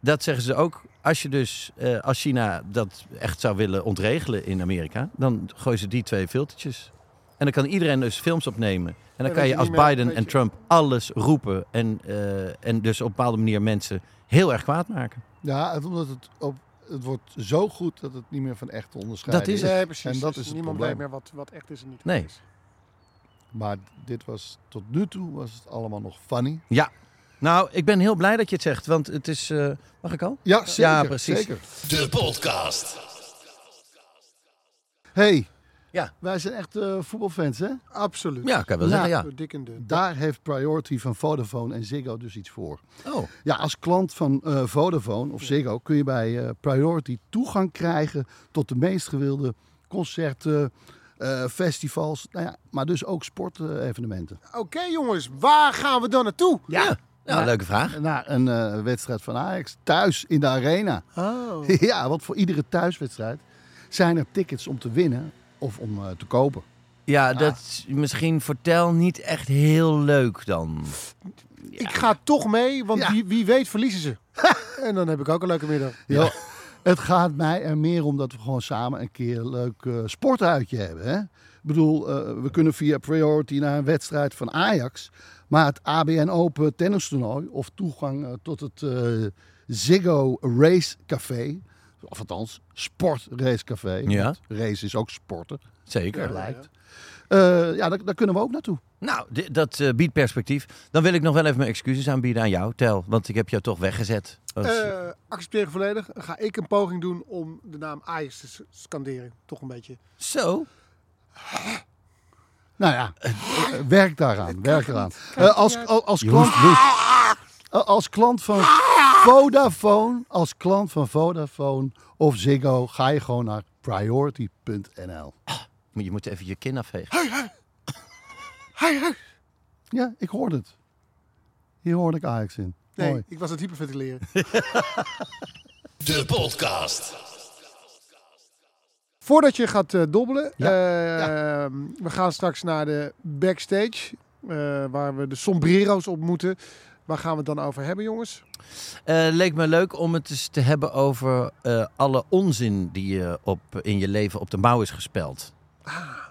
Speaker 5: dat zeggen ze ook. Als je dus, eh, als China dat echt zou willen ontregelen in Amerika, dan gooien ze die twee filtertjes. En dan kan iedereen dus films opnemen. En dan kan je als Biden en Trump alles roepen. En, eh, en dus op een bepaalde manier mensen heel erg kwaad maken.
Speaker 6: Ja, omdat het, op, het wordt zo goed dat het niet meer van echt te onderscheiden
Speaker 5: Dat is het.
Speaker 7: Nee, precies.
Speaker 6: En dat
Speaker 7: Dus
Speaker 6: is het
Speaker 7: niemand weet meer wat, wat echt is en niet
Speaker 5: Nee.
Speaker 7: is.
Speaker 6: Maar dit was, tot nu toe was het allemaal nog funny.
Speaker 5: Ja. Nou, ik ben heel blij dat je het zegt, want het is... eh, mag ik al?
Speaker 6: Ja, zeker.
Speaker 5: Ja, precies.
Speaker 6: Zeker.
Speaker 2: De podcast.
Speaker 6: hey,
Speaker 5: Ja.
Speaker 6: Wij zijn echt eh, voetbalfans, hè?
Speaker 7: Absoluut.
Speaker 5: Ja, kan wel
Speaker 6: Nou,
Speaker 5: zeggen, ja.
Speaker 7: Dik en dun.
Speaker 6: Daar heeft Priority van Vodafone en Ziggo dus iets voor.
Speaker 5: Oh,
Speaker 6: Ja, als klant van eh, Vodafone of Ziggo kun je bij eh, Priority toegang krijgen tot de meest gewilde concerten, eh, festivals, nou ja, maar dus ook sportevenementen.
Speaker 7: Oké jongens, waar gaan we dan naartoe?
Speaker 5: ja. Ja, leuke vraag.
Speaker 6: Naar een eh, wedstrijd van Ajax thuis in de arena.
Speaker 7: Oh. [LAUGHS]
Speaker 6: Ja, want voor iedere thuiswedstrijd zijn er tickets om te winnen of om eh, te kopen.
Speaker 5: Ja, dat is misschien vertel niet echt heel leuk dan.
Speaker 7: Ik ga toch mee, want
Speaker 6: Ja.
Speaker 7: wie, wie weet verliezen ze. [LAUGHS] en dan heb ik ook een leuke middag.
Speaker 6: Ja. Het gaat mij er meer om dat we gewoon samen een keer een leuk eh, sportuitje hebben. Hè? Ik bedoel, eh, we kunnen via Priority naar een wedstrijd van Ajax. Maar het ABN Open tennistoernooi of toegang tot het Ziggo Race Café. Of althans, Sport Race Café.
Speaker 5: Ja.
Speaker 6: Race is ook sporten,
Speaker 5: Zeker.
Speaker 6: lijkt. Eh, ja, daar, daar kunnen we ook naartoe.
Speaker 5: Nou, dat eh, biedt perspectief. Dan wil ik nog wel even mijn excuses aanbieden aan jou, Tel. Want ik heb jou toch weggezet. Als-
Speaker 7: Eh accepteer ik volledig. Dan ga ik een poging doen om de naam Ajax te scanderen. Toch een beetje.
Speaker 5: Zo?
Speaker 6: Nou ja, eh, werk daaraan. Werk eraan. Eh, als, als, als klant. Eh, Als klant van Vodafone, als klant van Vodafone of Ziggo, ga je gewoon naar priority.nl.
Speaker 5: Je moet even je kin afvegen.
Speaker 6: Ja, ik hoorde het. Hier hoorde ik Ajax in.
Speaker 7: Nee,
Speaker 6: Mooi.
Speaker 7: ik was het hyperventileren. [LAUGHS]
Speaker 2: De podcast.
Speaker 7: Voordat je gaat eh, dobbelen,
Speaker 6: Ja,
Speaker 7: eh, we gaan straks naar de backstage. eh, waar we de sombrero's ontmoeten. Waar gaan we het dan over hebben, jongens?
Speaker 5: Eh, leek me leuk om het eens te hebben over eh, alle onzin die je op, in je leven op de mouw is gespeld.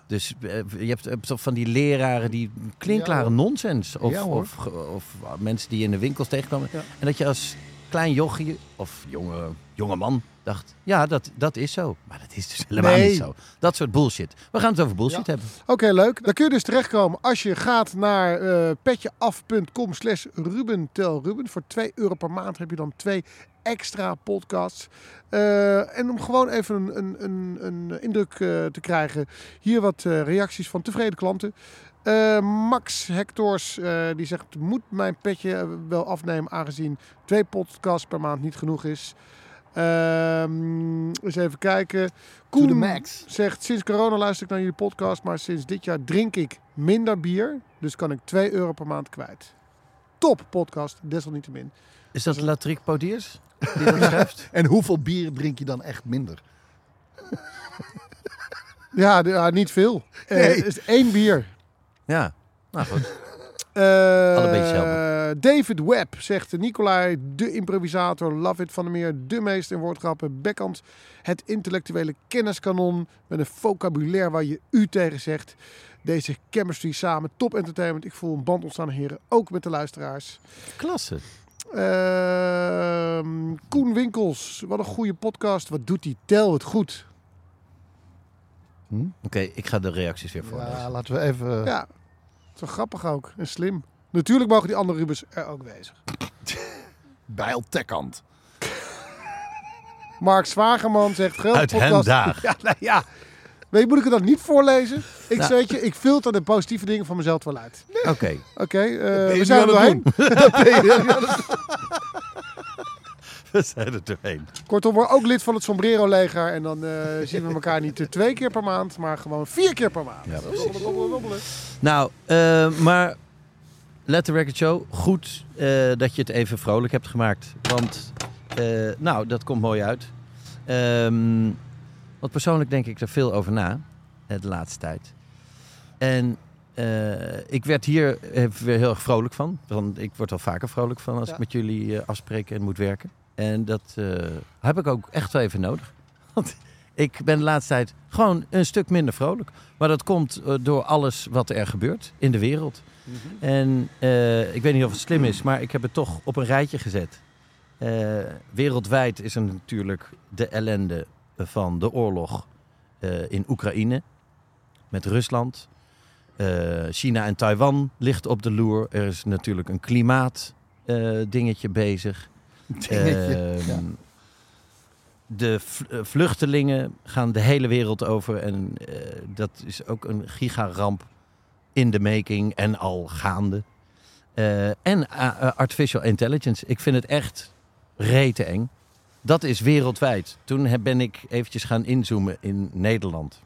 Speaker 5: Dus eh, je hebt, hebt van die leraren die klinkklare
Speaker 6: Ja, hoor.
Speaker 5: nonsens. Of,
Speaker 6: Ja,
Speaker 5: of, of mensen die in de winkels tegenkomen.
Speaker 7: Ja.
Speaker 5: En dat je als klein jochie of jonge, jonge man dacht, ja, dat, dat is zo. Maar dat is dus helemaal
Speaker 7: Nee.
Speaker 5: niet zo. Dat soort bullshit. We gaan het over bullshit
Speaker 6: Ja.
Speaker 5: hebben.
Speaker 7: Oké, leuk. Dan kun je dus terechtkomen als je gaat naar eh petjeaf.com slash rubentelruben. Voor 2 euro per maand heb je dan twee extra podcasts. Eh, en om gewoon even een, een, een, een indruk eh, te krijgen. Hier wat reacties van tevreden klanten. Eh, Max Hectors eh, die zegt, moet mijn petje eh, wel afnemen aangezien twee podcasts per maand niet genoeg is. Ehm, eens even kijken.
Speaker 6: The max.
Speaker 7: zegt, sinds corona luister ik naar jullie podcast, maar sinds dit jaar drink ik minder bier. Dus kan ik 2 euro per maand kwijt. Top podcast, desalniettemin.
Speaker 5: Is dat Latriek Podiers die dat [LAUGHS] schrijft? [LAUGHS]
Speaker 6: En hoeveel bier drink je dan echt minder?
Speaker 7: Ja, niet veel. Eh,
Speaker 6: Nee.
Speaker 7: Het is één bier.
Speaker 5: Ja, nou goed. [LAUGHS] Hetzelfde.
Speaker 7: David Webb zegt Nicolai, de improvisator, Love It van der Meer, de meester in woordgrappen, Beckhand, het intellectuele kenniskanon met een vocabulaire waar je u tegen zegt. Deze chemistry samen, top entertainment. Ik voel een band ontstaan, heren, ook met de luisteraars.
Speaker 5: Klasse.
Speaker 7: Ehm, Koen Winkels, wat een goede podcast. Wat doet die? Tel het goed.
Speaker 5: Oké, ik ga de reacties weer voorlezen.
Speaker 6: Ja, laten we even...
Speaker 7: Ja, zo grappig ook en slim. Natuurlijk mogen die andere Rubens er ook wezen. [LAUGHS]
Speaker 6: Bijl Tekkant. [LAUGHS]
Speaker 7: Mark Zwagerman zegt...
Speaker 5: Uit
Speaker 7: podcast.
Speaker 5: Hendaag. [LAUGHS]
Speaker 7: Ja, nou ja. Weet je, moet ik het dan niet voorlezen? Ik,
Speaker 5: Nou.
Speaker 7: weet je, ik filter de positieve dingen van mezelf wel uit.
Speaker 5: Oké.
Speaker 7: Oké, eh,
Speaker 6: je
Speaker 7: we zijn er doorheen. [LAUGHS]
Speaker 5: We zijn er.
Speaker 7: Kortom, word ook lid van het Sombrero-leger. En dan eh, [LAUGHS] zien we elkaar niet twee keer per maand, maar gewoon vier keer per maand.
Speaker 5: Ja, precies.
Speaker 7: Dobbelen, dobbelen, dobbelen.
Speaker 5: Nou, eh, maar Let the Record Show, goed eh, dat je het even vrolijk hebt gemaakt. Want, eh, nou, dat komt mooi uit. Ehm, want persoonlijk denk ik er veel over na, de laatste tijd. En eh, ik werd hier weer heel erg vrolijk van. Want ik word al vaker vrolijk van als
Speaker 7: Ja.
Speaker 5: ik met jullie eh, afspreek en moet werken. En dat eh, heb ik ook echt wel even nodig. [LAUGHS] Want ik ben de laatste tijd gewoon een stuk minder vrolijk. Maar dat komt eh, door alles wat er gebeurt in de wereld. En eh, ik weet niet of het slim is, maar ik heb het toch op een rijtje gezet. Wereldwijd is er natuurlijk de ellende van de oorlog in Oekraïne met Rusland. China en Taiwan ligt op de loer. Er is natuurlijk een klimaat eh, dingetje bezig.
Speaker 6: Dingetje, [LAUGHS]
Speaker 5: Ehm,
Speaker 6: ja.
Speaker 5: de eh, vluchtelingen gaan de hele wereld over. En eh, dat is ook een gigaramp in de making en al gaande. Eh, en artificial intelligence. Ik vind het echt rete eng. Dat is wereldwijd. Toen ben ik eventjes gaan inzoomen in Nederland.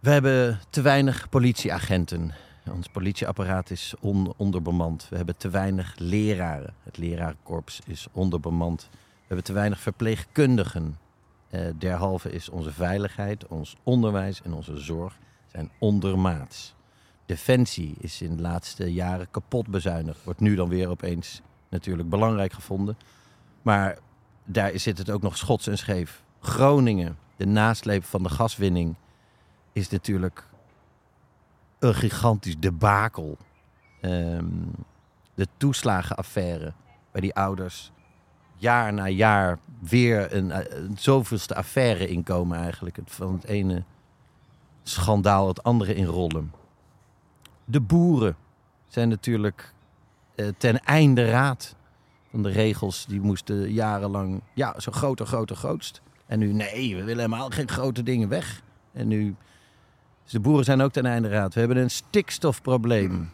Speaker 5: We hebben te weinig politieagenten. Ons politieapparaat is on- onderbemand. We hebben te weinig leraren. Het lerarenkorps is onderbemand. We hebben te weinig verpleegkundigen. Eh, derhalve is onze veiligheid, ons onderwijs en onze zorg zijn ondermaats. Defensie is in de laatste jaren kapot bezuinigd. Wordt nu dan weer opeens natuurlijk belangrijk gevonden. Maar daar zit het ook nog schots en scheef. Groningen, de nasleep van de gaswinning, is natuurlijk gigantisch debakel. Ehm, de toeslagenaffaire, waar die ouders jaar na jaar weer een, eh, zoveelste affaire inkomen eigenlijk. Van het ene schandaal het andere inrollen. De boeren zijn natuurlijk eh, ten einde raad van de regels. Die moesten jarenlang, ja, zo groter, groter, grootst. En nu, nee, we willen helemaal geen grote dingen weg. En nu, dus de boeren zijn ook ten einde raad. We hebben een stikstofprobleem.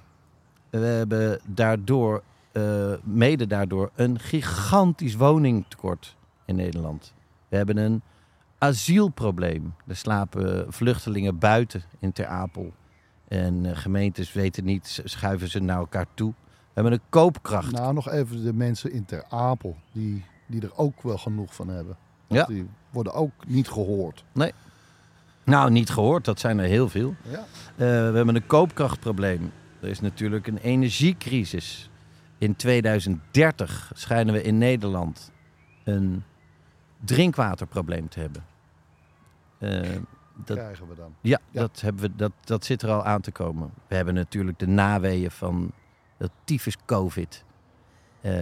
Speaker 5: We hebben daardoor, eh, mede daardoor, een gigantisch woningtekort in Nederland. We hebben een asielprobleem. Er slapen vluchtelingen buiten in Ter Apel. En eh, gemeentes weten niet, schuiven ze naar elkaar toe. We hebben een koopkracht.
Speaker 6: Nou, nog even de mensen in Ter Apel, die, die er ook wel genoeg van hebben. Want
Speaker 5: Ja.
Speaker 6: Die worden ook niet gehoord.
Speaker 5: Nee. Nou, niet gehoord, dat zijn er heel veel.
Speaker 6: Ja.
Speaker 5: Eh, we hebben een koopkrachtprobleem. Er is natuurlijk een energiecrisis. In 2030 schijnen we in Nederland een drinkwaterprobleem te hebben. Eh, dat,
Speaker 6: Krijgen we dan.
Speaker 5: ja,
Speaker 6: Ja.
Speaker 5: Dat, hebben we, dat, dat zit er al aan te komen. We hebben natuurlijk de naweeën van dat tyfus COVID. eh,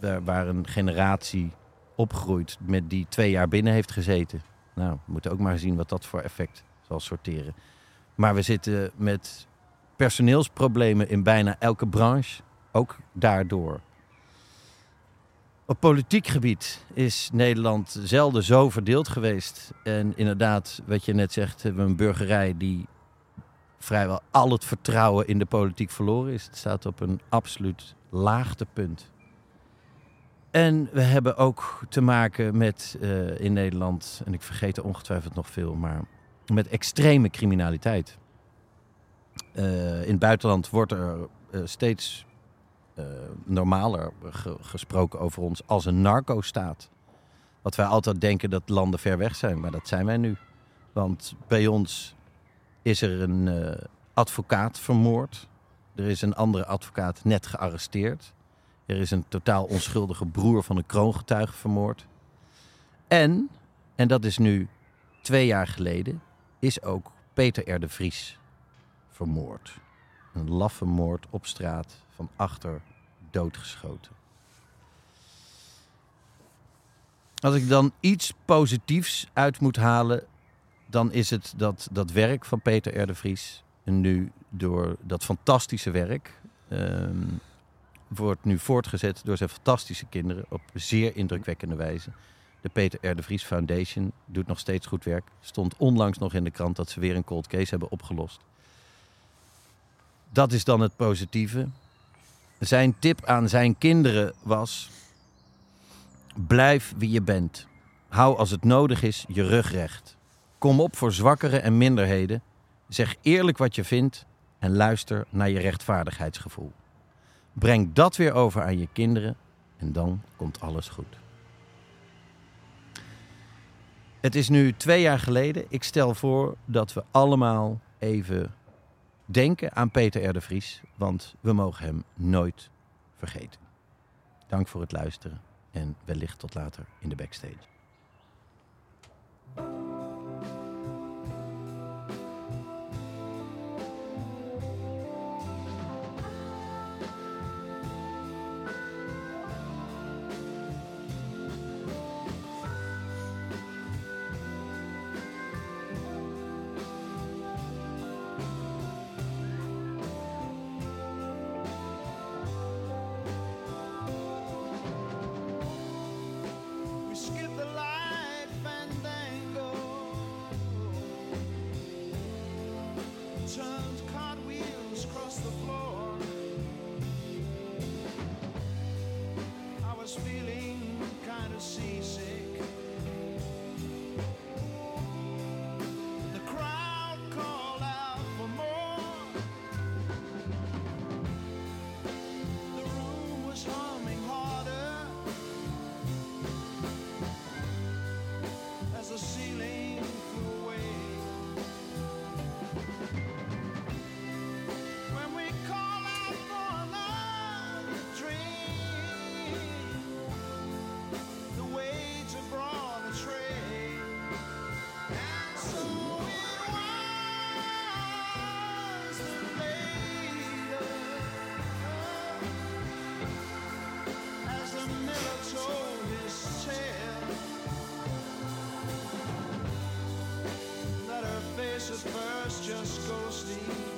Speaker 5: waar, waar een generatie opgroeit met die twee jaar binnen heeft gezeten. Nou, we moeten ook maar zien wat dat voor effect zal sorteren. Maar we zitten met personeelsproblemen in bijna elke branche. Ook daardoor. Op politiek gebied is Nederland zelden zo verdeeld geweest. En inderdaad, wat je net zegt, hebben we een burgerij die vrijwel al het vertrouwen in de politiek verloren is. Het staat op een absoluut laagtepunt. En we hebben ook te maken met eh, in Nederland, en ik vergeet er ongetwijfeld nog veel, maar met extreme criminaliteit. Eh, in het buitenland wordt er eh, steeds normaler ge- gesproken over ons als een narco-staat. Wat wij altijd denken dat landen ver weg zijn, maar dat zijn wij nu. Want bij ons is er een advocaat vermoord. Er is een andere advocaat net gearresteerd. Er is een totaal onschuldige broer van een kroongetuige vermoord. En, en dat is nu twee jaar geleden, is ook Peter R. Vries vermoord. Een laffe moord op straat van achter doodgeschoten. Als ik dan iets positiefs uit moet halen, dan is het dat dat werk van Peter R. de Vries nu door dat fantastische werk ehm, wordt nu voortgezet door zijn fantastische kinderen op zeer indrukwekkende wijze. De Peter R. de Vries Foundation doet nog steeds goed werk. Stond onlangs nog in de krant dat ze weer een cold case hebben opgelost. Dat is dan het positieve. Zijn tip aan zijn kinderen was: blijf wie je bent. Hou als het nodig is je rug recht. Kom op voor zwakkeren en minderheden. Zeg eerlijk wat je vindt en luister naar je rechtvaardigheidsgevoel. Breng dat weer over aan je kinderen en dan komt alles goed. Het is nu twee jaar geleden. Ik stel voor dat we allemaal even denken aan Peter R. Vries, want we mogen hem nooit vergeten. Dank voor het luisteren en wellicht tot later in de backstage.
Speaker 9: just go sleep.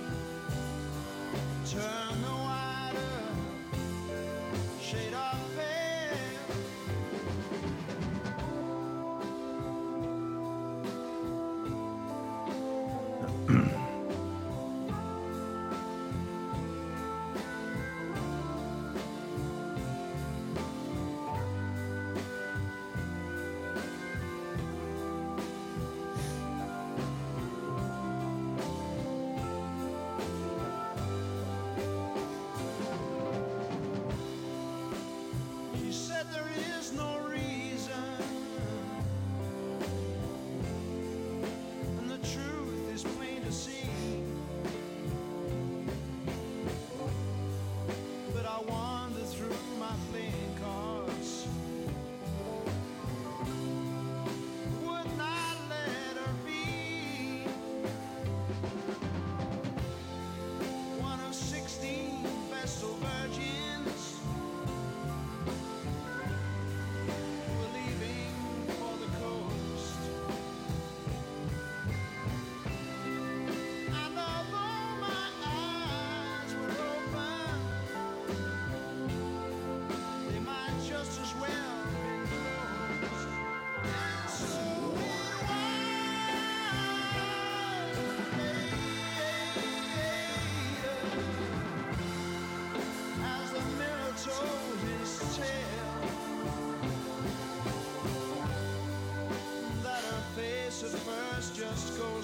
Speaker 9: just goes